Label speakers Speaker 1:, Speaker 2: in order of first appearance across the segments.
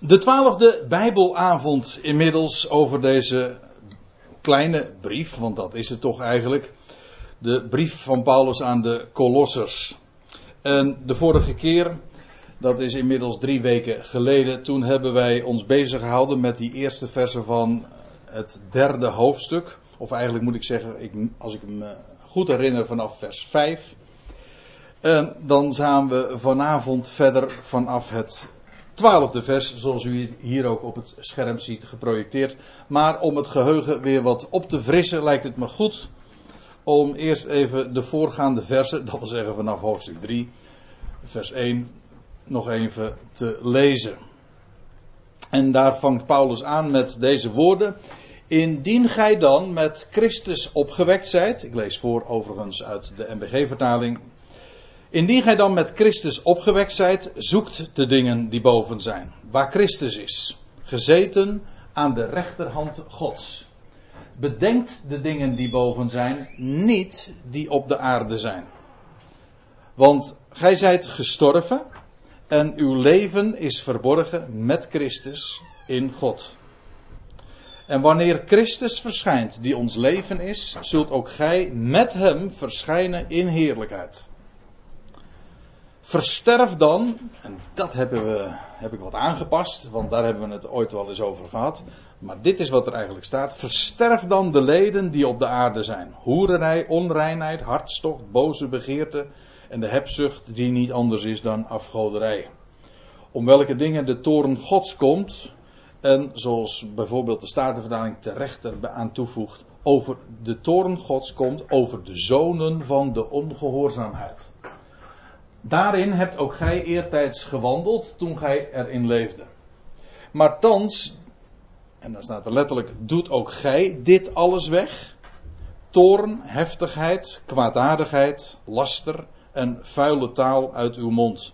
Speaker 1: De twaalfde Bijbelavond inmiddels over deze kleine brief, want dat is het toch eigenlijk. De brief van Paulus aan de Colossers. En de vorige keer, dat is inmiddels drie weken geleden, toen hebben wij ons bezig gehouden met die eerste versen van het derde hoofdstuk. Of eigenlijk moet ik zeggen, ik, als ik me goed herinner, vanaf vers 5. En dan gaan we vanavond verder vanaf het twaalfde vers, zoals u hier ook op het scherm ziet geprojecteerd. Maar om het geheugen weer wat op te frissen, lijkt het me goed om eerst even de voorgaande versen, dat wil zeggen vanaf hoofdstuk 3, vers 1, nog even te lezen. En daar vangt Paulus aan met deze woorden. Indien gij dan met Christus opgewekt zijt, ik lees voor overigens uit de MBG-vertaling, Indien gij dan met Christus opgewekt zijt, zoekt de dingen die boven zijn, waar Christus is, gezeten aan de rechterhand Gods. Bedenkt de dingen die boven zijn, niet die op de aarde zijn. Want gij zijt gestorven en uw leven is verborgen met Christus in God. En wanneer Christus verschijnt, die ons leven is, zult ook gij met hem verschijnen in heerlijkheid. Versterf dan, en dat hebben we, heb ik wat aangepast, want daar hebben we het ooit wel eens over gehad. Maar dit is wat er eigenlijk staat. Versterf dan de leden die op de aarde zijn. Hoererij, onreinheid, hartstocht, boze begeerte en de hebzucht die niet anders is dan afgoderij. Om welke dingen de toren gods komt, en zoals bijvoorbeeld de Statenverdaling terecht er aan toevoegt, over de toren gods komt over de zonen van de ongehoorzaamheid. Daarin hebt ook gij eertijds gewandeld toen gij erin leefde. Maar thans, en dan staat er letterlijk, doet ook gij dit alles weg. Toorn, heftigheid, kwaadaardigheid, laster en vuile taal uit uw mond.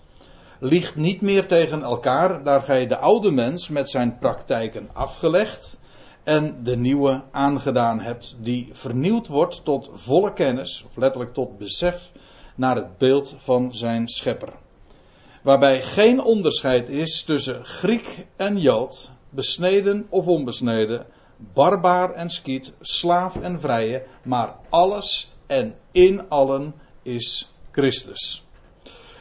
Speaker 1: Liegt niet meer tegen elkaar, daar gij de oude mens met zijn praktijken afgelegd en de nieuwe aangedaan hebt, die vernieuwd wordt tot volle kennis, of letterlijk tot besef naar het beeld van zijn schepper. Waarbij geen onderscheid is tussen Griek en Jood, besneden of onbesneden, barbaar en skiet, slaaf en vrije, maar alles en in allen is Christus.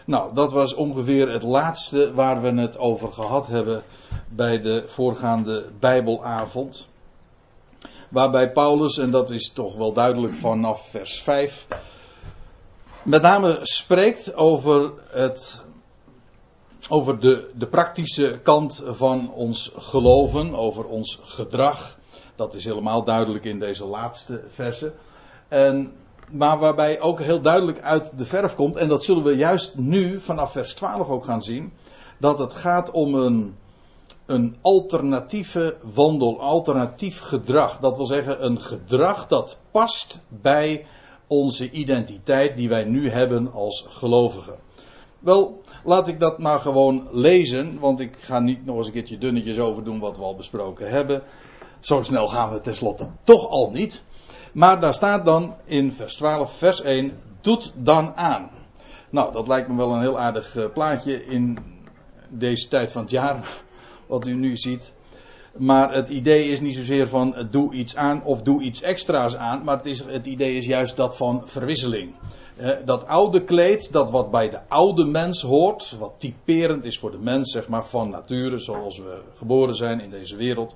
Speaker 1: Nou, dat was ongeveer het laatste waar we het over gehad hebben bij de voorgaande Bijbelavond. Waarbij Paulus, en dat is toch wel duidelijk vanaf vers 5, met name spreekt over, het, over de, de praktische kant van ons geloven, over ons gedrag. Dat is helemaal duidelijk in deze laatste verse. En, maar waarbij ook heel duidelijk uit de verf komt, en dat zullen we juist nu vanaf vers 12 ook gaan zien, dat het gaat om een, een alternatieve wandel, alternatief gedrag. Dat wil zeggen een gedrag dat past bij onze identiteit die wij nu hebben als gelovigen. Wel, laat ik dat maar gewoon lezen, want ik ga niet nog eens een keertje dunnetjes over doen wat we al besproken hebben. Zo snel gaan we tenslotte toch al niet. Maar daar staat dan in vers 12, vers 1, doet dan aan. Nou, dat lijkt me wel een heel aardig eh, plaatje in deze tijd van het jaar, wat u nu ziet. Maar het idee is niet zozeer van eh, doe iets aan of doe iets extra's aan. Maar het, is, het idee is juist dat van verwisseling. Eh, dat oude kleed, dat wat bij de oude mens hoort, wat typerend is voor de mens, zeg maar van nature, zoals we geboren zijn in deze wereld.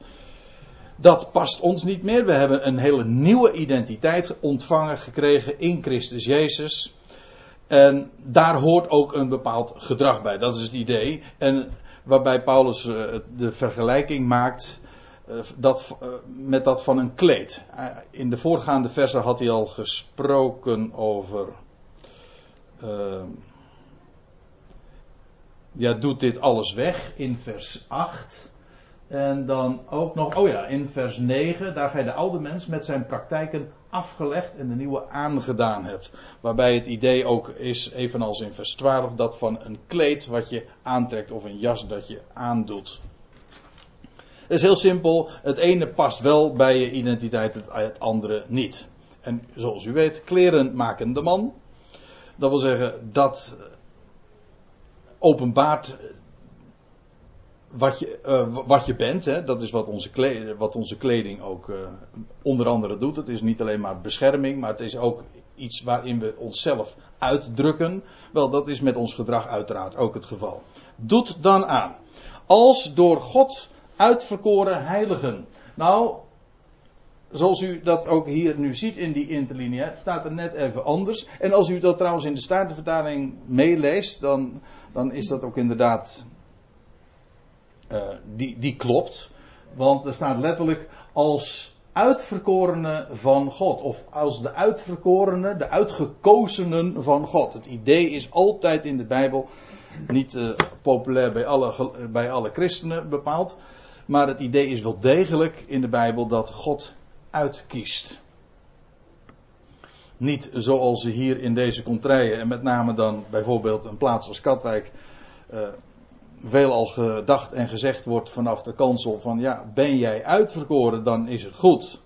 Speaker 1: Dat past ons niet meer. We hebben een hele nieuwe identiteit ontvangen, gekregen in Christus Jezus. En daar hoort ook een bepaald gedrag bij. Dat is het idee. En waarbij Paulus uh, de vergelijking maakt uh, dat, uh, met dat van een kleed. in de voorgaande versen had hij al gesproken over. ja, doet dit alles weg in vers 8. En dan ook nog, oh ja, in vers 9, daar ga je de oude mens met zijn praktijken afgelegd en de nieuwe aangedaan hebt. Waarbij het idee ook is, evenals in vers 12, dat van een kleed wat je aantrekt of een jas dat je aandoet. Het is heel simpel, het ene past wel bij je identiteit, het andere niet. En zoals u weet, kleren maken de man. Dat wil zeggen, dat openbaart wat je, uh, wat je bent. Hè, dat is wat onze, kleding, wat onze kleding ook uh, onder andere doet. Het is niet alleen maar bescherming, maar het is ook iets waarin we onszelf uitdrukken. Wel, dat is met ons gedrag uiteraard ook het geval. Doet dan aan. Als door God uitverkoren heiligen. Nou, zoals u dat ook hier nu ziet in die interlineair, het staat er net even anders. En als u dat trouwens in de Statenvertaling meeleest, dan, dan is dat ook inderdaad uh, die, die klopt. Want er staat letterlijk als uitverkorene van God. Of als de uitverkorene, de uitgekozenen van God. Het idee is altijd in de Bijbel niet uh, populair bij alle, bij alle christenen bepaald. Maar het idee is wel degelijk in de Bijbel dat God uitkiest. Niet zoals ze hier in deze contraien, en met name dan bijvoorbeeld een plaats als Katwijk, uh, veelal gedacht en gezegd wordt vanaf de kansel van ja, ben jij uitverkoren, dan is het goed.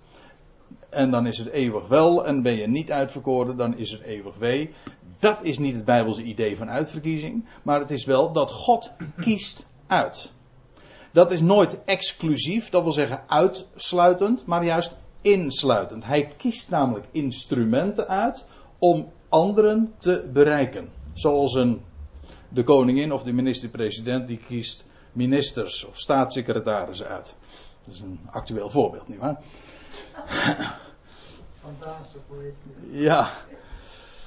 Speaker 1: En dan is het eeuwig wel. En ben je niet uitverkoren, dan is het eeuwig wee. Dat is niet het Bijbelse idee van uitverkiezing. Maar het is wel dat God kiest uit. Dat is nooit exclusief, dat wil zeggen uitsluitend, maar juist insluitend. Hij kiest namelijk instrumenten uit om anderen te bereiken. Zoals een de koningin of de minister-president die kiest ministers of staatssecretarissen uit. Dat is een actueel voorbeeld, nietwaar? Ja.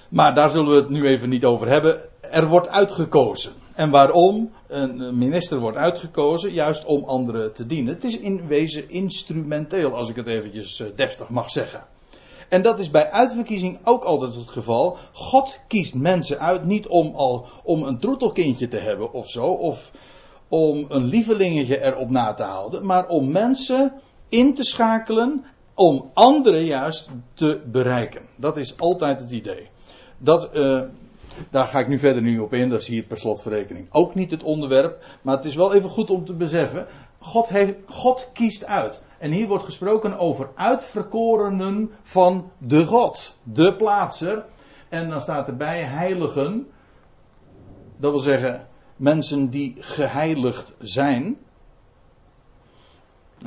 Speaker 1: Maar daar zullen we het nu even niet over hebben. Er wordt uitgekozen. En waarom? Een minister wordt uitgekozen juist om anderen te dienen. Het is in wezen instrumenteel, als ik het eventjes eh, deftig mag zeggen. En dat is bij uitverkiezing ook altijd het geval. God kiest mensen uit niet om, al, om een troetelkindje te hebben of zo, of om een lievelingetje erop na te houden, maar om mensen in te schakelen om anderen juist te bereiken. Dat is altijd het idee. Dat, uh, daar ga ik nu verder nu op in, dat is hier per slotverrekening ook niet het onderwerp, maar het is wel even goed om te beseffen. God, heeft, God kiest uit. En hier wordt gesproken over uitverkorenen van de God, de plaatser. En dan staat erbij heiligen. Dat wil zeggen mensen die geheiligd zijn.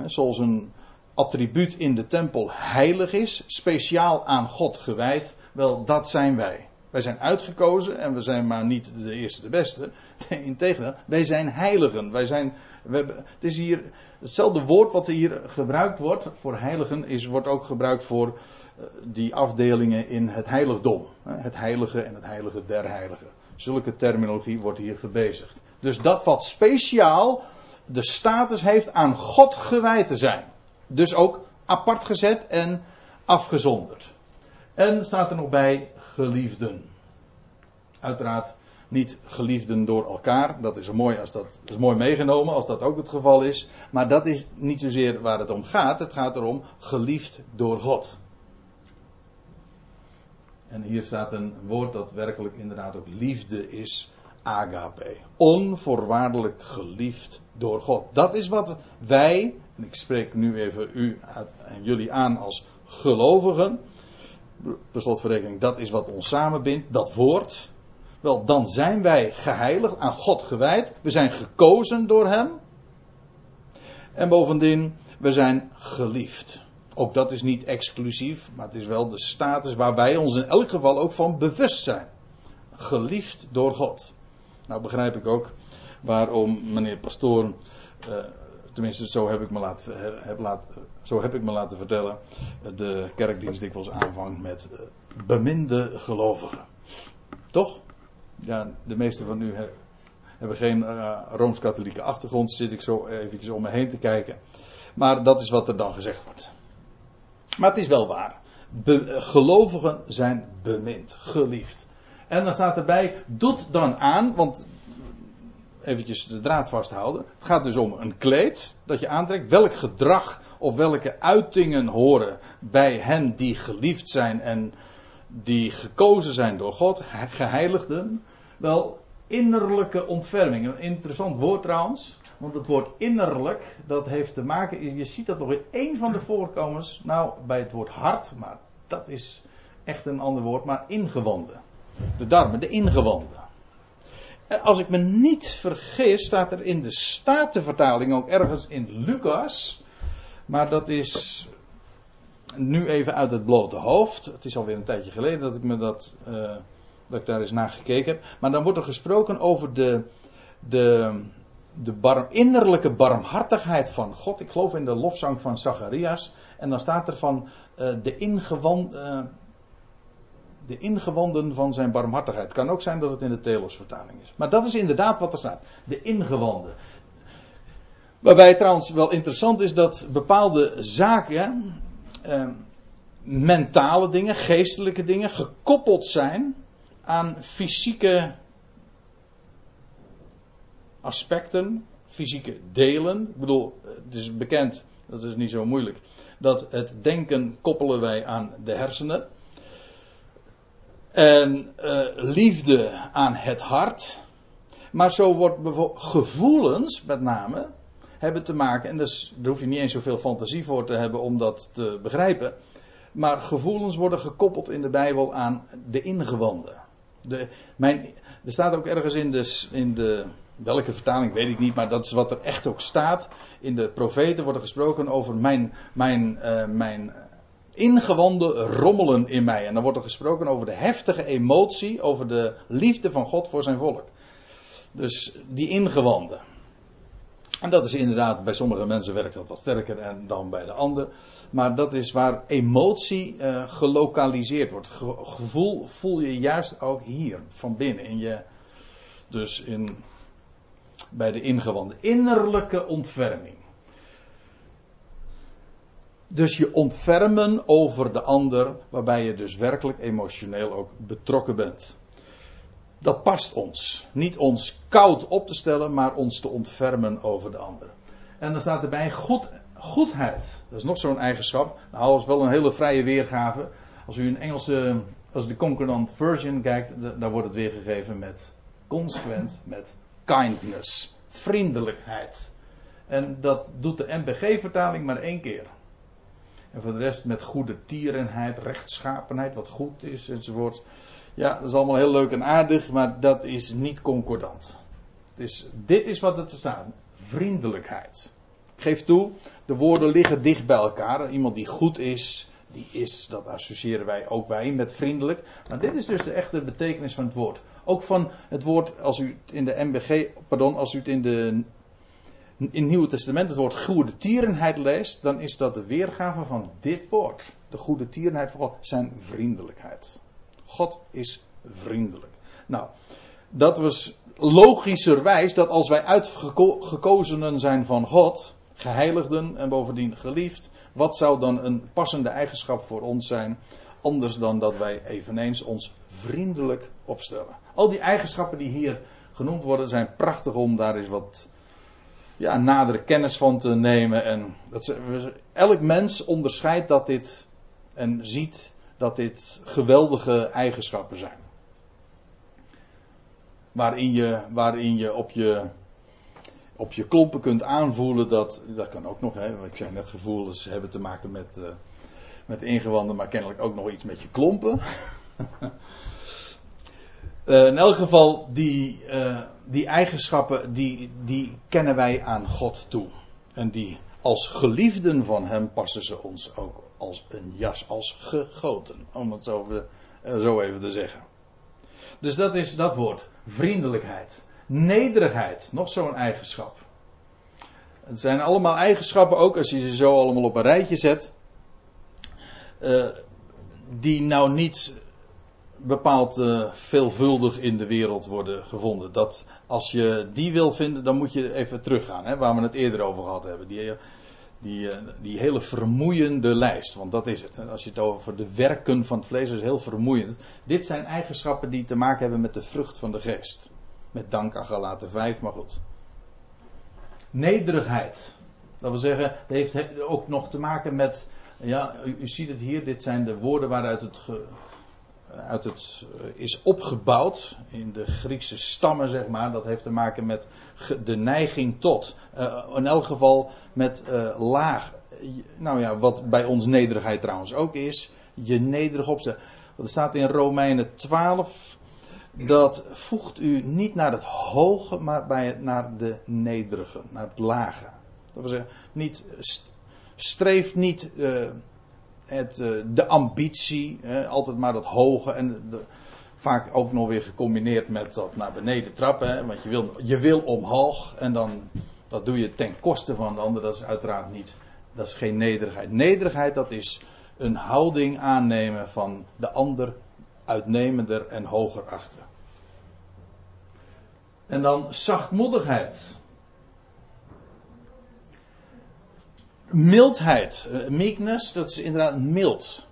Speaker 1: Zoals een attribuut in de tempel heilig is, speciaal aan God gewijd. Wel, dat zijn wij. Wij zijn uitgekozen en we zijn maar niet de eerste de beste. Integendeel, wij zijn heiligen. Wij zijn, we het is hier hetzelfde woord wat hier gebruikt wordt voor heiligen, is, wordt ook gebruikt voor uh, die afdelingen in het heiligdom. Het heilige en het heilige der heiligen. Zulke terminologie wordt hier gebezigd. Dus dat wat speciaal de status heeft aan God gewijd te zijn. Dus ook apart gezet en afgezonderd. En staat er nog bij geliefden. Uiteraard niet geliefden door elkaar. Dat is, mooi als dat, is mooi meegenomen als dat ook het geval is. Maar dat is niet zozeer waar het om gaat. Het gaat erom geliefd door God. En hier staat een woord dat werkelijk inderdaad ook liefde is. Agape. Onvoorwaardelijk geliefd door God. Dat is wat wij, en ik spreek nu even u en jullie aan als gelovigen per dat is wat ons samenbindt, dat woord. Wel, dan zijn wij geheiligd, aan God gewijd. We zijn gekozen door Hem. En bovendien, we zijn geliefd. Ook dat is niet exclusief, maar het is wel de status waar wij ons in elk geval ook van bewust zijn. Geliefd door God. Nou begrijp ik ook waarom meneer Pastoor, uh, tenminste zo heb ik me laten, heb laten zo heb ik me laten vertellen, de kerkdienst dikwijls aanvangt met eh, beminde gelovigen. Toch? Ja, de meeste van u hebben geen uh, rooms-katholieke achtergrond, zit ik zo eventjes om me heen te kijken. Maar dat is wat er dan gezegd wordt. Maar het is wel waar. Gelovigen zijn bemind, geliefd. En dan staat erbij, doet dan aan, want eventjes de draad vasthouden. Het gaat dus om een kleed dat je aantrekt. Welk gedrag of welke uitingen horen bij hen die geliefd zijn en die gekozen zijn door God, geheiligden? Wel, innerlijke ontferming. Een interessant woord trouwens. Want het woord innerlijk, dat heeft te maken, je ziet dat nog in één van de voorkomens, nou bij het woord hart, maar dat is echt een ander woord, maar ingewanden. De darmen, de ingewanden. Als ik me niet vergis, staat er in de Statenvertaling ook ergens in Lucas. Maar dat is nu even uit het blote hoofd. Het is alweer een tijdje geleden dat ik me dat, uh, dat ik daar eens naar gekeken heb. Maar dan wordt er gesproken over de, de, de innerlijke barmhartigheid van God. Ik geloof in de lofzang van Zacharias. En dan staat er van uh, de ingewand. Uh, de ingewanden van zijn barmhartigheid. Kan ook zijn dat het in de Telos-vertaling is. Maar dat is inderdaad wat er staat. De ingewanden. Waarbij trouwens wel interessant is dat bepaalde zaken, eh, mentale dingen, geestelijke dingen, gekoppeld zijn aan fysieke aspecten, fysieke delen. Ik bedoel, het is bekend, dat is niet zo moeilijk, dat het denken koppelen wij aan de hersenen. En uh, liefde aan het hart. Maar zo wordt bijvoorbeeld gevoelens, met name, hebben te maken, en dus, daar hoef je niet eens zoveel fantasie voor te hebben om dat te begrijpen. Maar gevoelens worden gekoppeld in de Bijbel aan de ingewanden. De, mijn, er staat ook ergens in de, in de, welke vertaling weet ik niet, maar dat is wat er echt ook staat. In de profeten wordt er gesproken over mijn, mijn, uh, mijn ingewanden rommelen in mij. En dan wordt er gesproken over de heftige emotie, over de liefde van God voor zijn volk. Dus die ingewanden. En dat is inderdaad, bij sommige mensen werkt dat wat sterker dan bij de ander. Maar dat is waar emotie uh, gelokaliseerd wordt. gevoel voel je juist ook hier, van binnen. In je, dus in, bij de ingewanden. Innerlijke ontferming. Dus je ontfermen over de ander, waarbij je dus werkelijk emotioneel ook betrokken bent. Dat past ons. Niet ons koud op te stellen, maar ons te ontfermen over de ander. En dan staat erbij goed, goedheid. Dat is nog zo'n eigenschap. Nou, is wel een hele vrije weergave. Als u een Engelse, als de Concordant Version kijkt, dan wordt het weergegeven met consequent, met kindness, vriendelijkheid. En dat doet de MBG-vertaling maar één keer. En voor de rest met goede tierenheid, rechtschapenheid, wat goed is enzovoort. Ja, dat is allemaal heel leuk en aardig, maar dat is niet concordant. Het is, dit is wat er staat: vriendelijkheid. Ik geef toe, de woorden liggen dicht bij elkaar. Iemand die goed is, die is, dat associëren wij ook wij met vriendelijk. Maar dit is dus de echte betekenis van het woord. Ook van het woord, als u het in de MBG, pardon, als u het in de in het Nieuwe Testament het woord goede tierenheid leest, dan is dat de weergave van dit woord. De goede tierenheid van God, zijn vriendelijkheid. God is vriendelijk. Nou, dat was logischerwijs dat als wij uitgekozenen zijn van God, geheiligden en bovendien geliefd, wat zou dan een passende eigenschap voor ons zijn, anders dan dat wij eveneens ons vriendelijk opstellen. Al die eigenschappen die hier genoemd worden zijn prachtig om daar eens wat ja, nadere kennis van te nemen. En dat elk mens onderscheidt dat dit en ziet dat dit geweldige eigenschappen zijn. Waarin je, waarin je op je op je klompen kunt aanvoelen dat, dat kan ook nog, hè, ik zei net gevoelens hebben te maken met, uh, met ingewanden, maar kennelijk ook nog iets met je klompen. uh, in elk geval, die, uh, die eigenschappen, die, die kennen wij aan God toe. En die als geliefden van Hem passen ze ons ook als een jas, als gegoten. Om het zo, zo even te zeggen. Dus dat is dat woord. Vriendelijkheid. Nederigheid. Nog zo'n eigenschap. Het zijn allemaal eigenschappen, ook als je ze zo allemaal op een rijtje zet. Die nou niet bepaald uh, veelvuldig in de wereld worden gevonden. Dat als je die wil vinden, dan moet je even teruggaan, hè, waar we het eerder over gehad hebben. Die, die, uh, die hele vermoeiende lijst, want dat is het. Als je het over de werken van het vlees is, heel vermoeiend. Dit zijn eigenschappen die te maken hebben met de vrucht van de geest. Met dank aan Galaten 5, maar goed. Nederigheid. Dat wil zeggen, dat heeft ook nog te maken met. Ja, u, u ziet het hier, dit zijn de woorden waaruit het ge, uit het eh, is opgebouwd in de Griekse stammen, zeg maar. Dat heeft te maken met de neiging tot. Uh, in elk geval met uh, laag. Nou ja, wat bij ons nederigheid trouwens ook is. Je nederig opstellen. Er staat in Romeinen 12. dat voegt u niet naar het hoge, maar bij het, naar de nederige, naar het lage. Dat wil zeggen, niet, streef niet het, uh, de ambitie, altijd maar dat hoge en de, vaak ook nog weer gecombineerd met dat naar beneden trappen. Hè, want je wil, je wil omhoog en dan dat doe je ten koste van de ander. Dat is uiteraard niet, dat is geen nederigheid. Nederigheid dat is een houding aannemen van de ander uitnemender en hoger achter. En dan zachtmoedigheid. Mildheid. Eh, meekness, dat is inderdaad mild.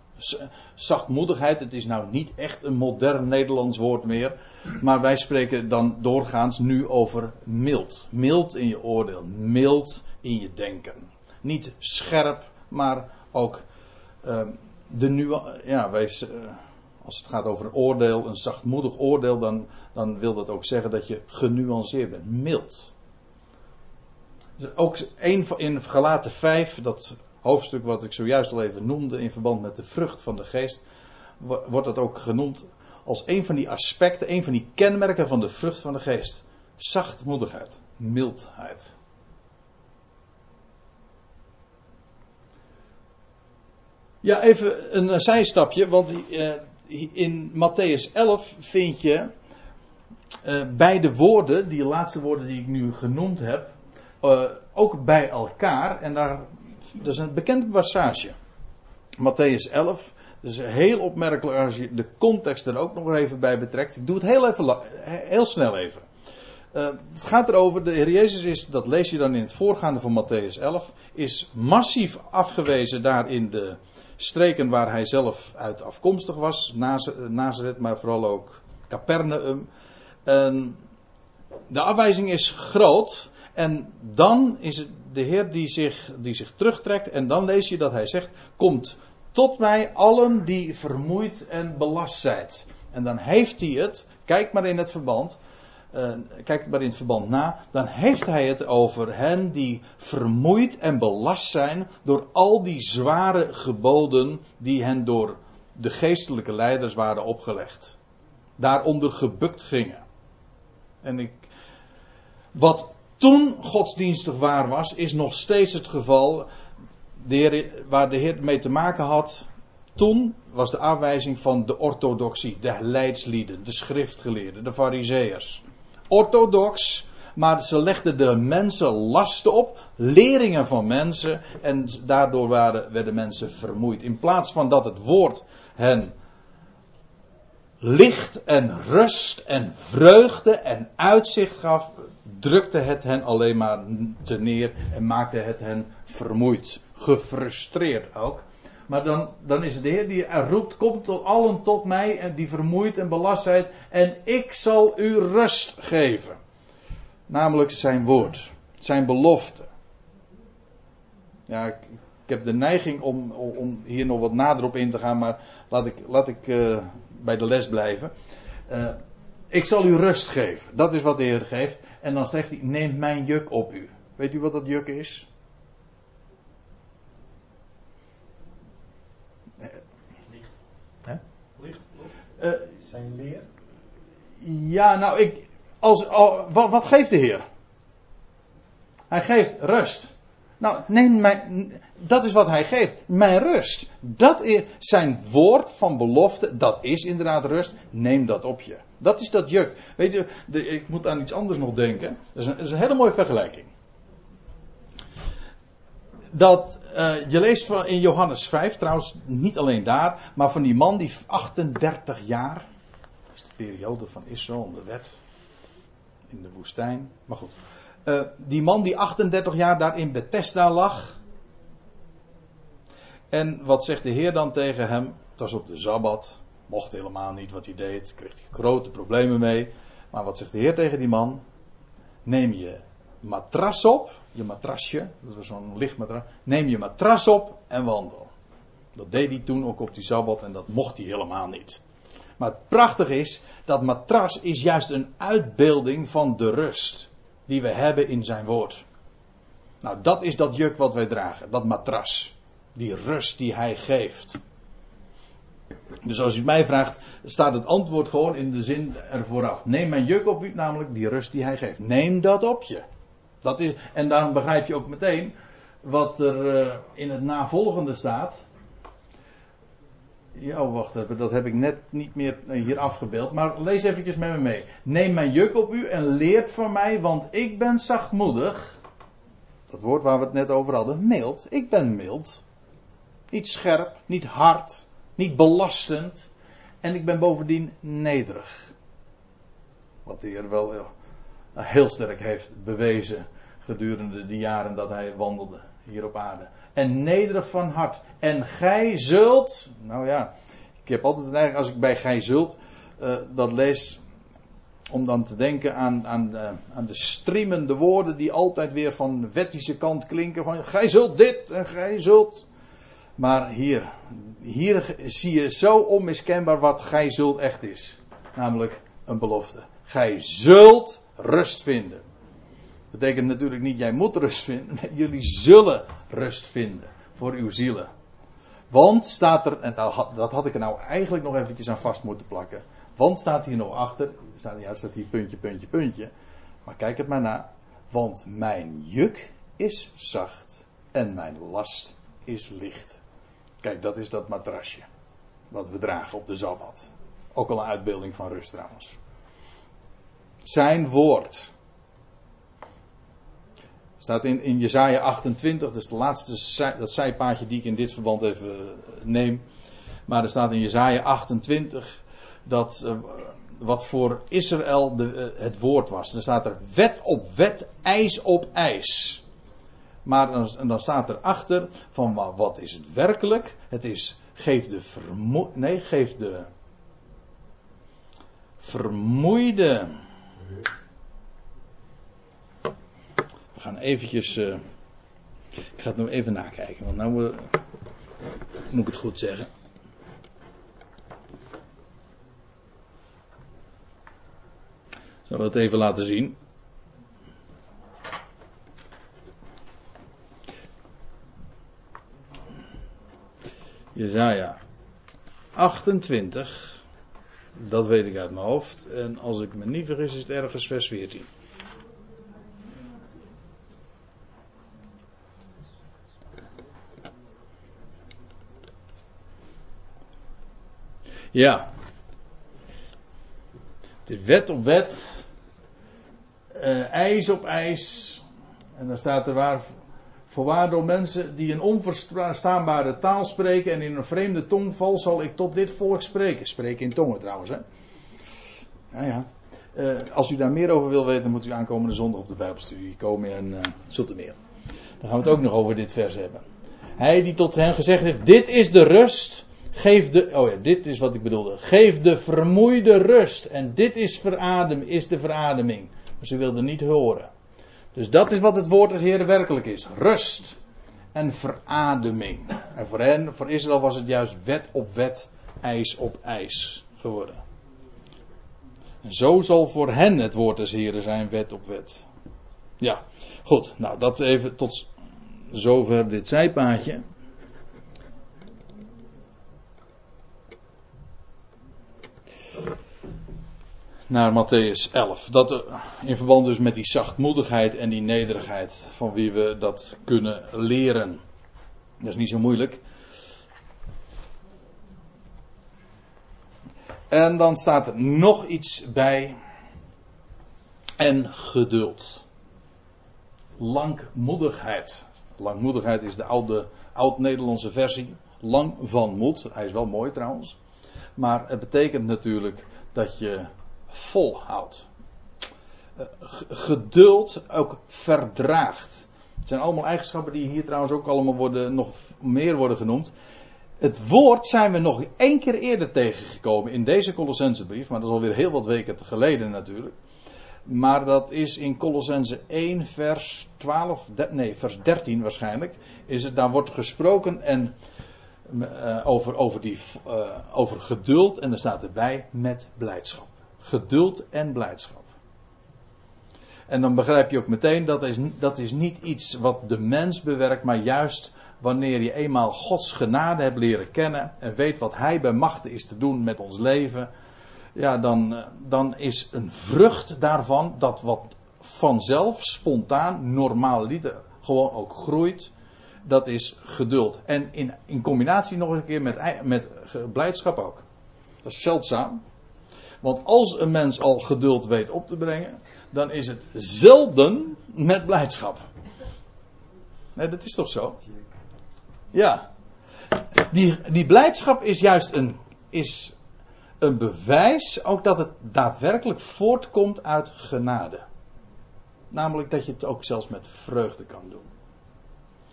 Speaker 1: Zachtmoedigheid, het is nou niet echt een modern Nederlands woord meer. Maar wij spreken dan doorgaans nu over mild. Mild in je oordeel, mild in je denken. Niet scherp, maar ook uh, de nu. Ja, wij, uh, als het gaat over oordeel, een zachtmoedig oordeel, dan, dan wil dat ook zeggen dat je genuanceerd bent, mild. Dus ook in Galaten 5, dat hoofdstuk wat ik zojuist al even noemde in verband met de vrucht van de geest, wordt dat ook genoemd als een van die aspecten, een van die kenmerken van de vrucht van de geest. Zachtmoedigheid, mildheid. Ja, even een zijstapje, want uh, in Matthäus 11 vind je uh, bij de woorden, die laatste woorden die ik nu genoemd heb, uh, ook bij elkaar. En daar, dat is een bekende passage. Matthäus 11. Dus heel opmerkelijk als je de context er ook nog even bij betrekt. Ik doe het heel, even, heel snel even. Uh, het gaat erover, de Heer Jezus is, dat lees je dan in het voorgaande van Matthäus 11, is massief afgewezen daar in de streken waar hij zelf uit afkomstig was, Nazareth, maar vooral ook Capernaum. En de afwijzing is groot en dan is het de Heer die zich, die zich terugtrekt en dan lees je dat hij zegt, komt tot mij allen die vermoeid en belast zijn. En dan heeft hij het, kijk maar in het verband, uh, kijk maar in het verband na, dan heeft hij het over hen die vermoeid en belast zijn door al die zware geboden die hen door de geestelijke leiders waren opgelegd. Daaronder gebukt gingen. En ik, wat toen godsdienstig waar was, is nog steeds het geval waar de Heer mee te maken had. Toen was de afwijzing van de orthodoxie, de leidslieden, de schriftgeleerden, de fariseërs orthodox, maar ze legden de mensen lasten op, leringen van mensen, en daardoor waren, werden mensen vermoeid. In plaats van dat het woord hen licht en rust en vreugde en uitzicht gaf, drukte het hen alleen maar te neer en maakte het hen vermoeid, gefrustreerd ook. Maar dan, dan is het de Heer die roept: Kom tot allen tot mij en die vermoeid en belast en ik zal u rust geven. Namelijk zijn woord, zijn belofte. Ja, ik, ik heb de neiging om, om, hier nog wat nader op in te gaan, maar laat ik, laat ik uh, bij de les blijven. Uh, ik zal u rust geven. Dat is wat de Heer geeft. En dan zegt hij: Neem mijn juk op u. Weet u wat dat juk is?
Speaker 2: Uh, Zijn leer?
Speaker 1: Ja, nou, ik, als, wat, wat, geeft de Heer? Hij geeft rust. Nou, neem mijn, dat is wat hij geeft. Mijn rust. Dat is zijn woord van belofte. Dat is inderdaad rust. Neem dat op je. Dat is dat juk. Weet je, de, ik moet aan iets anders nog denken. Dat is een, hele mooie vergelijking dat uh, je leest van in Johannes 5, trouwens niet alleen daar, maar van die man die 38 jaar, dat is de periode van Israël, de wet in de woestijn, maar goed. Uh, die man die 38 jaar daar in Bethesda lag. En wat zegt de Heer dan tegen hem? Het was op de Sabbat, mocht helemaal niet wat hij deed, kreeg hij grote problemen mee. Maar wat zegt de Heer tegen die man? Neem je matras op, je matrasje, dat was zo'n lichtmatras, neem je matras op en wandel. Dat deed hij toen ook op die Sabbat en dat mocht hij helemaal niet. Maar het prachtige is, dat matras is juist een uitbeelding van de rust die we hebben in zijn woord. Nou, dat is dat juk wat wij dragen, dat matras. Die rust die hij geeft. Dus als u mij vraagt, staat het antwoord gewoon in de zin er vooraf. Neem mijn juk op u, namelijk die rust die hij geeft. Neem dat op je. Dat is, en daarom begrijp je ook meteen wat er uh, in het navolgende staat. Ja, oh, wacht even, dat heb ik net niet meer hier afgebeeld. Maar lees eventjes met me mee. Neem mijn juk op u en leert van mij, want ik ben zachtmoedig. Dat woord waar we het net over hadden, mild. Ik ben mild. Niet scherp, niet hard, niet belastend. En ik ben bovendien nederig. Wat de Heer wel heel sterk heeft bewezen gedurende de jaren dat hij wandelde hier op aarde. En nederig van hart. En gij zult, nou ja, ik heb altijd een neiging als ik bij gij zult uh, dat lees, om dan te denken aan, aan, de, aan de streamende woorden die altijd weer van de wettische kant klinken. Van gij zult dit en gij zult. Maar hier, hier zie je zo onmiskenbaar wat gij zult echt is. Namelijk een belofte. Gij zult rust vinden. Betekent natuurlijk niet jij moet rust vinden. Jullie zullen rust vinden voor uw zielen. Want staat er, en dat had ik er nou eigenlijk nog eventjes aan vast moeten plakken. Want staat hier nog achter, staat, ja, staat hier puntje, puntje, puntje. Maar kijk het maar na. Want mijn juk is zacht en mijn last is licht. Kijk, dat is dat matrasje. Wat we dragen op de Zabbat. Ook al een uitbeelding van rust trouwens. Zijn woord staat in, in Jezaja 28, dat is de laatste dat zijpaadje die ik in dit verband even eh, neem. Maar er staat in Jezaja 28 dat uh, wat voor Israël de, uh, het woord was. Dan staat er wet op wet, ijs op ijs. Maar dan, dan staat er achter van wat is het werkelijk? Het is geef de nee, geef de vermoeide gaan eventjes. Uh, ik ga het nog even nakijken, want nou uh, moet ik het goed zeggen. Zal we het even laten zien. Jezaja 28. Dat weet ik uit mijn hoofd. En als ik me niet vergis is het ergens vers 14. Ja. De wet op wet. Uh, ijs op ijs. En dan staat er waar. Voorwaar door mensen die een onverstaanbare taal spreken en in een vreemde tongval zal ik tot dit volk spreken. Spreken in tongen trouwens, hè. Ja, ja. Uh, als u daar meer over wil weten, moet u aankomende zondag op de Bijbelstudie komen in uh, Zoetermeer. Dan gaan we het ook nog over dit vers hebben. Hij die tot hen gezegd heeft: Dit is de rust Geef de, oh ja, dit is wat ik bedoelde. Geef de vermoeide rust. En dit is veradem, is de verademing. Maar ze wilden niet horen. Dus dat is wat het woord des Heeren werkelijk is. Rust en verademing. En voor hen, voor Israël was het juist wet op wet, ijs op ijs geworden. En zo zal voor hen het woord des Heeren zijn, wet op wet. Ja, goed. Nou, dat even tot zover dit zijpaadje. Naar Matthäus 11. Dat eh, in verband dus met die zachtmoedigheid en die nederigheid van wie we dat kunnen leren. Dat is niet zo moeilijk. En dan staat er nog iets bij. En geduld. Langmoedigheid. Langmoedigheid is de oude, oud-Nederlandse versie. Lang van moed. Hij is wel mooi trouwens. Maar het betekent natuurlijk dat je volhoudt. Eh, geduld ook verdraagt. Het zijn allemaal eigenschappen die hier trouwens ook allemaal worden, nog meer worden genoemd. Het woord zijn we nog één keer eerder tegengekomen in deze Colossensebrief, maar dat is alweer heel wat weken geleden natuurlijk. Maar dat is in Colossense 1 vers 12, nee vers 13 waarschijnlijk, is het, daar wordt gesproken en uh, over, over, die, uh, over geduld en er staat erbij met blijdschap geduld en blijdschap. En dan begrijp je ook meteen dat is, dat is niet iets wat de mens bewerkt, maar juist wanneer je eenmaal Gods genade hebt leren kennen en weet wat Hij bij machten is te doen met ons leven, ja, dan, dan is een vrucht daarvan dat wat vanzelf, spontaan, normaal gewoon ook groeit. Dat is geduld. En in, in combinatie nog een keer met, met blijdschap ook. Dat is zeldzaam. Want als een mens al geduld weet op te brengen, dan is het zelden met blijdschap. Nee, dat is toch zo? Ja. Die, die blijdschap is juist een, is een bewijs ook dat het daadwerkelijk voortkomt uit genade. Namelijk dat je het ook zelfs met vreugde kan doen.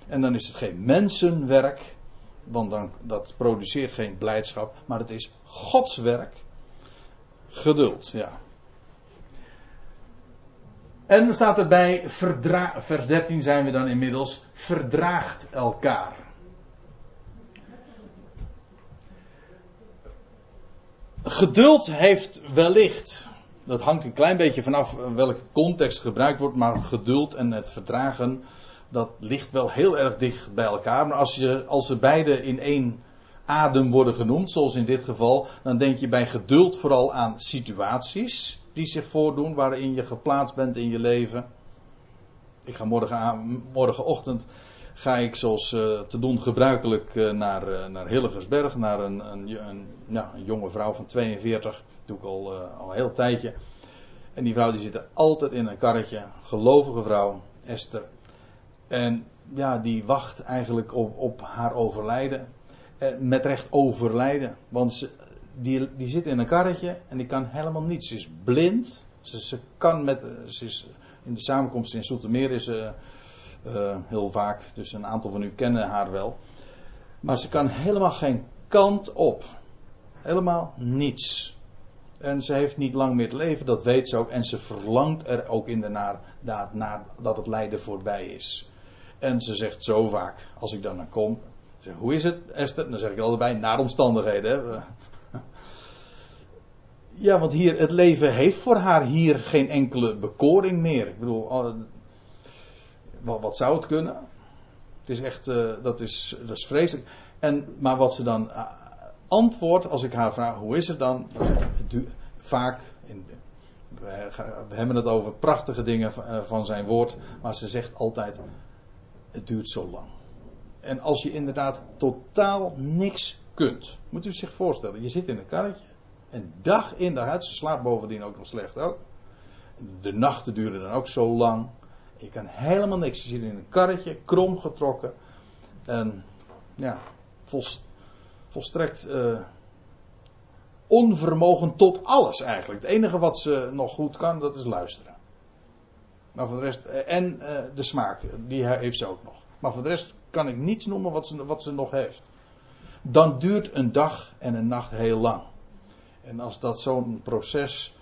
Speaker 1: En dan is het geen mensenwerk, want dan, dat produceert geen blijdschap, maar het is Gods werk. Geduld, ja. En dan staat erbij, vers 13 zijn we dan inmiddels, verdraagt elkaar. Geduld heeft wellicht, dat hangt een klein beetje vanaf welke context gebruikt wordt, maar geduld en het verdragen, dat ligt wel heel erg dicht bij elkaar. Maar als, je, als ze beide in één adem worden genoemd, zoals in dit geval, dan denk je bij geduld vooral aan situaties die zich voordoen waarin je geplaatst bent in je leven. Ik ga morgen, morgenochtend ga ik zoals uh, te doen gebruikelijk uh, naar, uh, naar Hillegersberg, naar een, een, een, een, jonge vrouw van 42. Dat doe ik al, al een heel tijdje. En die vrouw die zit er altijd in een karretje. Gelovige vrouw, Esther. En ja, die wacht eigenlijk op, op haar overlijden. Met recht overlijden. Want die, die zit in een karretje en die kan helemaal niets. Ze is blind. Ze, ze kan met. Ze is, in de samenkomst in Soetermeer is ze uh, heel vaak. Dus een aantal van u kennen haar wel. Maar ze kan helemaal geen kant op. Helemaal niets. En ze heeft niet lang meer te leven, dat weet ze ook. En ze verlangt er ook inderdaad naar dat het lijden voorbij is. En ze zegt zo vaak, als ik dan naar kom, zeg, hoe is het Esther? Dan zeg ik altijd bij, naar omstandigheden. Hè? Ja, want hier, het leven heeft voor haar hier geen enkele bekoring meer. Ik bedoel, wat, zou het kunnen? Het is echt, uh, dat, is, dat is vreselijk. En, maar wat ze dan uh, antwoordt als ik haar vraag, hoe is het dan? dan vaak, in, we, hebben het over prachtige dingen uh, van zijn woord, maar ze zegt altijd, het duurt zo lang. En als je inderdaad totaal niks kunt, moet u zich voorstellen, je zit in een karretje en dag in dag uit, ze slaapt bovendien ook nog slecht ook. De nachten duren dan ook zo lang. Je kan helemaal niks. Je zit in een karretje, krom getrokken. En ja, volst, volstrekt uh, onvermogen tot alles eigenlijk. Het enige wat ze nog goed kan, dat is luisteren. Maar voor de rest, eh, en uh, de smaak, die heeft ze ook nog. Maar voor de rest kan ik niets noemen wat ze, wat ze nog heeft. Dan duurt een dag en een nacht heel lang. En als dat zo'n proces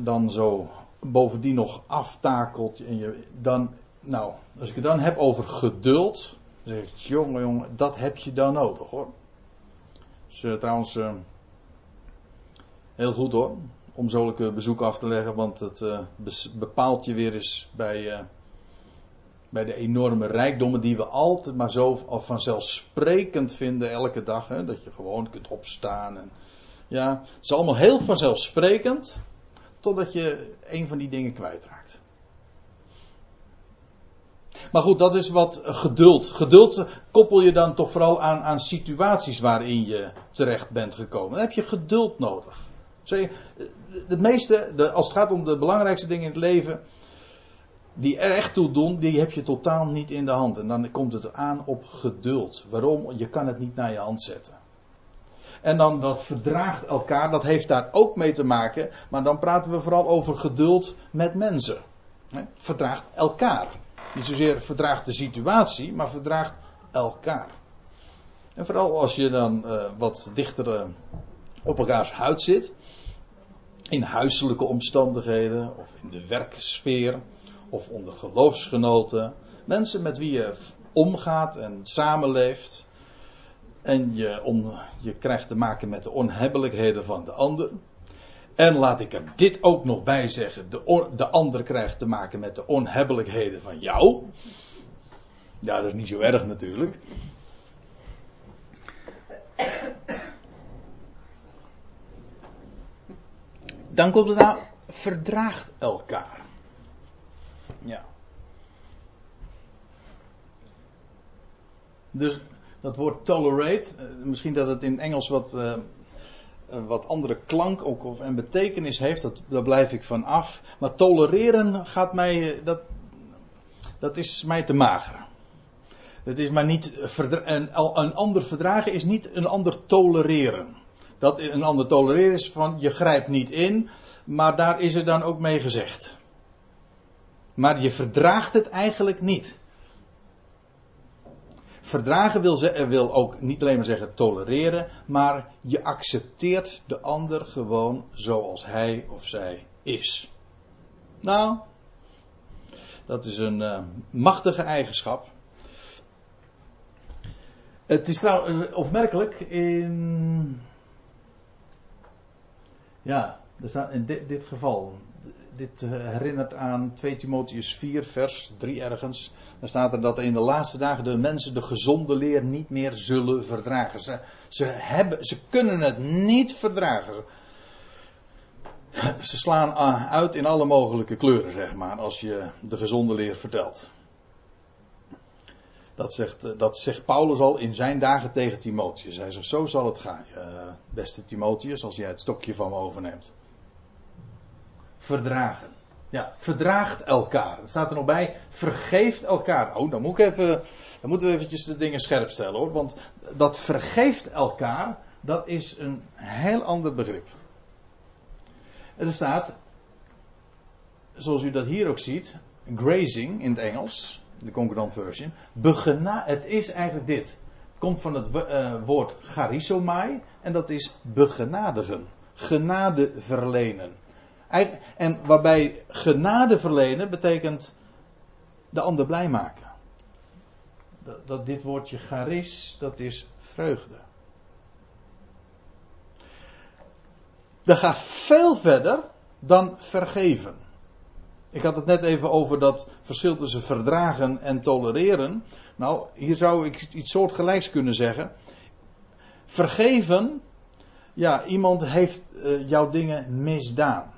Speaker 1: dan zo bovendien nog aftakelt. En je, dan, nou, als ik het dan heb over geduld. Dan zeg ik, jongen, jongen, dat heb je dan nodig hoor. Dus uh, trouwens, uh, heel goed hoor. Om zulke bezoeken af te leggen, want het uh, bepaalt je weer eens bij, bij de enorme rijkdommen die we altijd maar zo vanzelfsprekend vinden elke dag. Hè? Dat je gewoon kunt opstaan. En, ja, het is allemaal heel vanzelfsprekend. Totdat je een van die dingen kwijtraakt. Maar goed, dat is wat geduld. Geduld koppel je dan toch vooral aan, aan situaties waarin je terecht bent gekomen. Dan heb je geduld nodig. Het meeste, als het gaat om de belangrijkste dingen in het leven, die er echt toe doen, die heb je totaal niet in de hand. En dan komt het aan op geduld. Waarom? Je kan het niet naar je hand zetten. En dan dat verdraagt elkaar, dat heeft daar ook mee te maken. Maar dan praten we vooral over geduld met mensen. Verdraagt elkaar. Niet zozeer verdraagt de situatie, maar verdraagt elkaar. En vooral als je dan uh, wat dichter uh, op elkaars huid zit. In huiselijke omstandigheden, of in de werksfeer, of onder geloofsgenoten. Mensen met wie je omgaat en samenleeft. En je, on, je krijgt te maken met de onhebbelijkheden van de ander. En laat ik er dit ook nog bij zeggen: de, de ander krijgt te maken met de onhebbelijkheden van jou. Ja, dat is niet zo erg natuurlijk. Dan komt het aan, verdraagt elkaar. Ja. Dus dat woord tolerate, eh, misschien dat het in Engels wat, uh, wat andere klank ook, of, en betekenis heeft, dat, daar blijf ik van af. Maar tolereren gaat mij, dat, dat is mij te mager. Het is maar niet, een, een ander verdragen is niet een ander tolereren. Dat een ander tolereren is van je grijpt niet in, maar daar is er dan ook mee gezegd. Maar je verdraagt het eigenlijk niet. Verdragen wil, ze, wil ook niet alleen maar zeggen tolereren, maar je accepteert de ander gewoon zoals hij of zij is. Nou, dat is een uh, machtige eigenschap. Het is trouwens eh, opmerkelijk in. Ja, in dit, dit geval. Dit eh, herinnert aan 2 Timotheus 4, vers 3 ergens. Dan staat er dat in de laatste dagen de mensen de gezonde leer niet meer zullen verdragen. Ze, hebben, ze kunnen het niet verdragen. Ze slaan uit in alle mogelijke kleuren, zeg maar, als je de gezonde leer vertelt. Dat zegt, eh, dat zegt Paulus al in zijn dagen tegen Timotheus. Hij zegt, zo zal het gaan, beste Timotheus, als jij het stokje van me overneemt. Verdragen. Ja, verdraagt elkaar. Er staat er nog bij, vergeeft elkaar. Oh, dan, moet ik even, dan moeten we eventjes de dingen scherp stellen hoor. Want dat vergeeft elkaar, dat is een heel ander begrip. Er staat, zoals u dat hier ook ziet, grazing in het Engels de concordant version. Het is eigenlijk dit. Het komt van het uh, woord charisomai en dat is begenadigen. Genade verlenen. En waarbij genade verlenen betekent de ander blij maken. Dat, dat dit woordje charis, dat is vreugde. Dat gaat veel verder dan vergeven. Ik had het net even over dat verschil tussen verdragen en tolereren. Nou, hier zou ik iets soortgelijks kunnen zeggen. Vergeven, ja, iemand heeft uh, jouw dingen misdaan.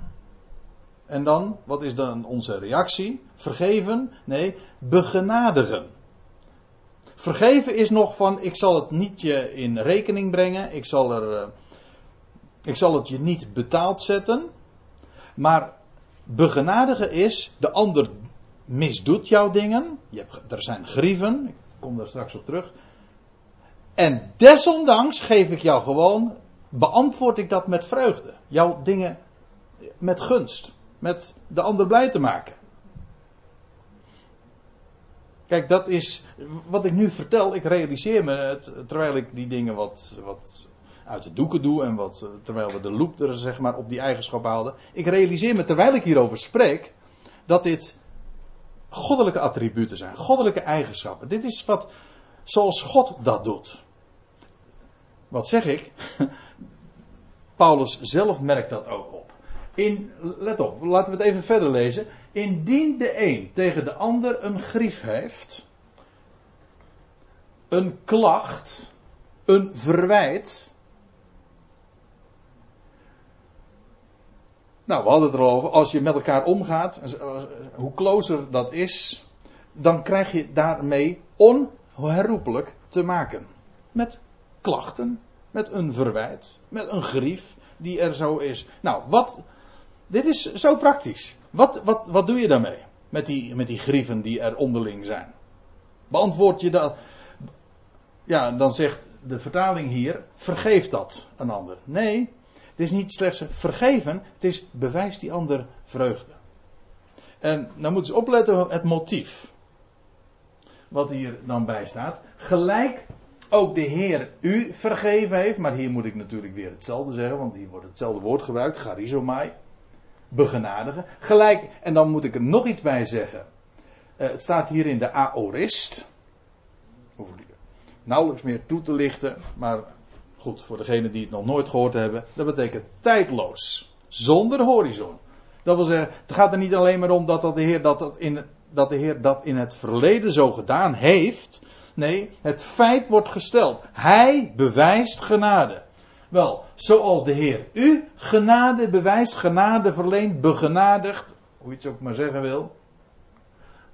Speaker 1: En dan, wat is dan onze reactie? Vergeven? Nee, begenadigen. Vergeven is nog van, ik zal het niet je in rekening brengen, ik zal, er, uh, ik zal het je niet betaald zetten. Maar Begenadigen is, de ander misdoet jouw dingen. Je hebt, er zijn grieven, ik kom daar straks op terug. En desondanks geef ik jou gewoon, beantwoord ik dat met vreugde. Jouw dingen met gunst. Met de ander blij te maken. Kijk, dat is wat ik nu vertel. Ik realiseer me het terwijl ik die dingen wat, wat uit de doeken doe en wat, eh, terwijl we de loop er zeg maar op die eigenschap houden. Ik realiseer me terwijl ik hierover spreek, dat dit goddelijke attributen zijn, goddelijke eigenschappen. Dit is wat, zoals God dat doet. Wat zeg ik? Paulus zelf merkt dat ook. Let op, laten we het even verder lezen. Indien de een tegen de ander een grief heeft, een klacht, een verwijt, Nou, we hadden het erover. Als je met elkaar omgaat, hoe closer dat is, dan krijg je daarmee onherroepelijk te maken. Met klachten, met een verwijt, met een grief die er zo is. Nou, wat. Dit is zo praktisch. Wat, wat, wat doe je daarmee? Met die, met die grieven die er onderling zijn. Beantwoord je dat. Ja, dan zegt de vertaling hier: vergeef dat een ander. Nee, het is niet slechts vergeven, het is bewijst die ander vreugde. En dan moeten ze opletten het motief. Wat hier dan bij staat. Gelijk ook de Heer u vergeven heeft. Maar hier moet ik natuurlijk weer hetzelfde zeggen, want hier wordt hetzelfde woord gebruikt. Charizomai. Begenadigen. Gelijk, en dan moet ik er nog iets bij zeggen. Uh, het staat hier in de aorist. Hoef ik nauwelijks meer toe te lichten, maar Goed, voor degenen die het nog nooit gehoord hebben, dat betekent tijdloos. Zonder horizon. Dat wil zeggen, het gaat er niet alleen maar om dat, dat, de, Heer dat, dat, in, dat de Heer dat in het verleden zo gedaan heeft. Nee, het feit wordt gesteld. Hij bewijst genade. Wel, zoals de Heer u genade bewijst, genade verleent, begenadigd, hoe je het ook maar zeggen wil.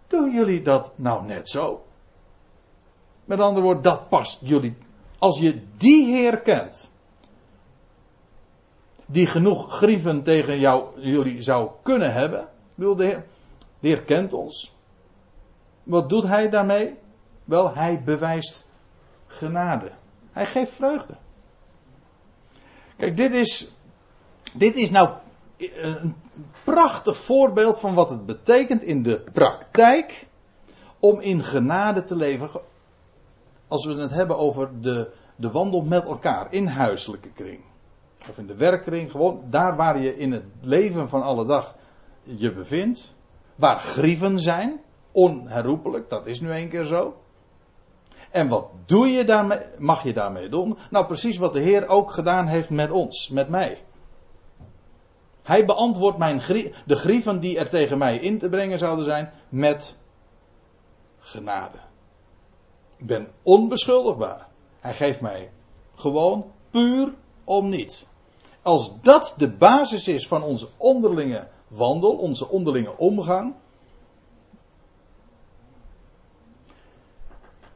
Speaker 1: Doen jullie dat nou net zo? Met andere woorden, dat past jullie. Als je die Heer kent, die genoeg grieven tegen jou, jullie zou kunnen hebben. Bedoel, de Heer, de Heer kent ons. Wat doet Hij daarmee? Wel, Hij bewijst genade. Hij geeft vreugde. Kijk, dit is, dit is nou een prachtig voorbeeld van wat het betekent in de praktijk om in genade te leven. Als we het hebben over de, de wandel met elkaar in huiselijke kring. Of in de werkkring, gewoon daar waar je in het leven van alle dag je bevindt. Waar grieven zijn, onherroepelijk, dat is nu een keer zo. En wat doe je daarmee, mag je daarmee doen? Nou, precies wat de Heer ook gedaan heeft met ons, met mij. Hij beantwoordt mijn de grieven die er tegen mij in te brengen zouden zijn met genade. Ik ben onbeschuldigbaar. Hij geeft mij gewoon puur om niets. Als dat de basis is van onze onderlinge wandel, onze onderlinge omgang,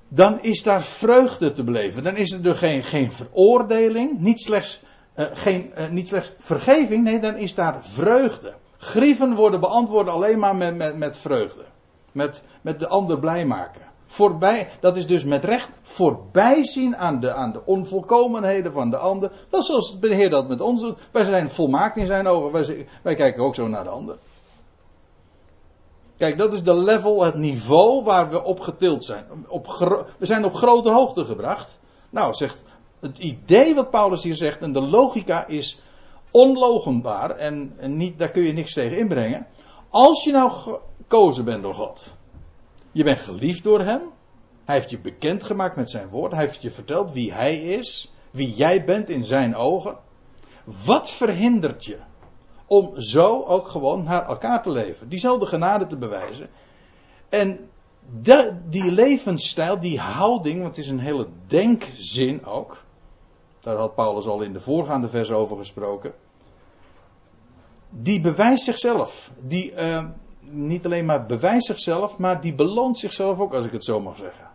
Speaker 1: dan is daar vreugde te beleven. Dan is er geen, geen veroordeling, niet slechts, uh, geen, uh, niet slechts vergeving, nee, dan is daar vreugde. Grieven worden beantwoord alleen maar met, met, met vreugde. Met, met de ander blij maken. Voorbij, dat is dus met recht voorbijzien aan de, aan de onvolkomenheden van de ander. Dat is zoals de Heer dat met ons doet. Wij zijn volmaakt in zijn ogen. Wij, wij kijken ook zo naar de ander. Kijk, dat is de level, het niveau waar we op getild zijn. Op we zijn op grote hoogte gebracht. Nou, zegt het idee wat Paulus hier zegt, en de logica is onlogenbaar, en, niet, daar kun je niks tegen inbrengen. Als je nou gekozen bent door God, je bent geliefd door Hem, Hij heeft je bekendgemaakt met Zijn woord, Hij heeft je verteld wie Hij is, wie jij bent in Zijn ogen. Wat verhindert je om zo ook gewoon naar elkaar te leven. Diezelfde genade te bewijzen. En die levensstijl, die houding, want het is een hele denkzin ook. Daar had Paulus al in de voorgaande vers over gesproken. Die bewijst zichzelf. Die uh, niet alleen maar bewijst zichzelf, maar die beloont zichzelf ook, als ik het zo mag zeggen.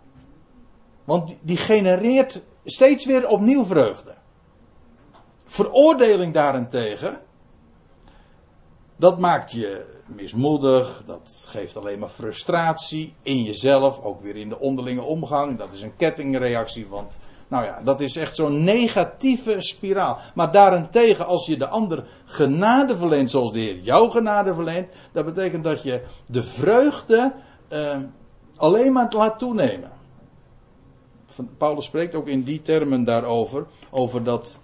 Speaker 1: Want die genereert steeds weer opnieuw vreugde. Veroordeling daarentegen, dat maakt je mismoedig, dat geeft alleen maar frustratie in jezelf, ook weer in de onderlinge omgang. Dat is een kettingreactie, want nou ja, dat is echt zo'n negatieve spiraal. Maar daarentegen, als je de ander genade verleent zoals de Heer jouw genade verleent, dat betekent dat je de vreugde uh, alleen maar laat toenemen. Paulus spreekt ook in die termen daarover, over dat,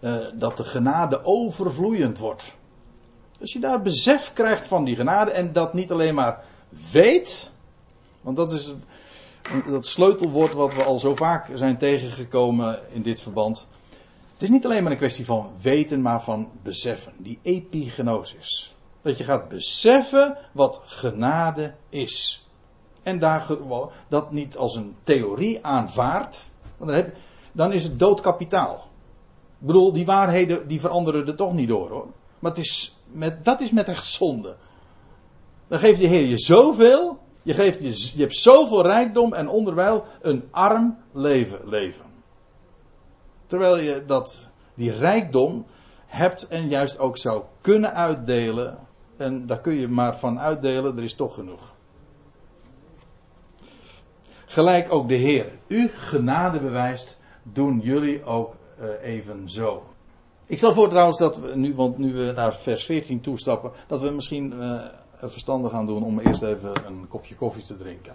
Speaker 1: uh, dat de genade overvloeiend wordt. Als je daar besef krijgt van die genade en dat niet alleen maar weet, want dat is het, dat sleutelwoord wat we al zo vaak zijn tegengekomen in dit verband. Het is niet alleen maar een kwestie van weten, maar van beseffen. Die epigenosis. Dat je gaat beseffen wat genade is. En daar dat niet als een theorie aanvaardt. Dan, heb, dan is het doodkapitaal. Ik bedoel, die waarheden die veranderen er toch niet door hoor. Maar het is met, dat is met echt zonde. Dan geeft de Heer je zoveel. Je, geeft je, je hebt zoveel rijkdom en onderwijl een arm leven leven. Terwijl je dat, die rijkdom hebt en juist ook zou kunnen uitdelen. En daar kun je maar van uitdelen, er is toch genoeg. Gelijk ook de Heer u genade bewijst, doen jullie ook uh, even zo. Ik stel voor trouwens dat we nu, want nu we naar vers 14 toestappen, dat we misschien uh, verstandig gaan doen om eerst even een kopje koffie te drinken.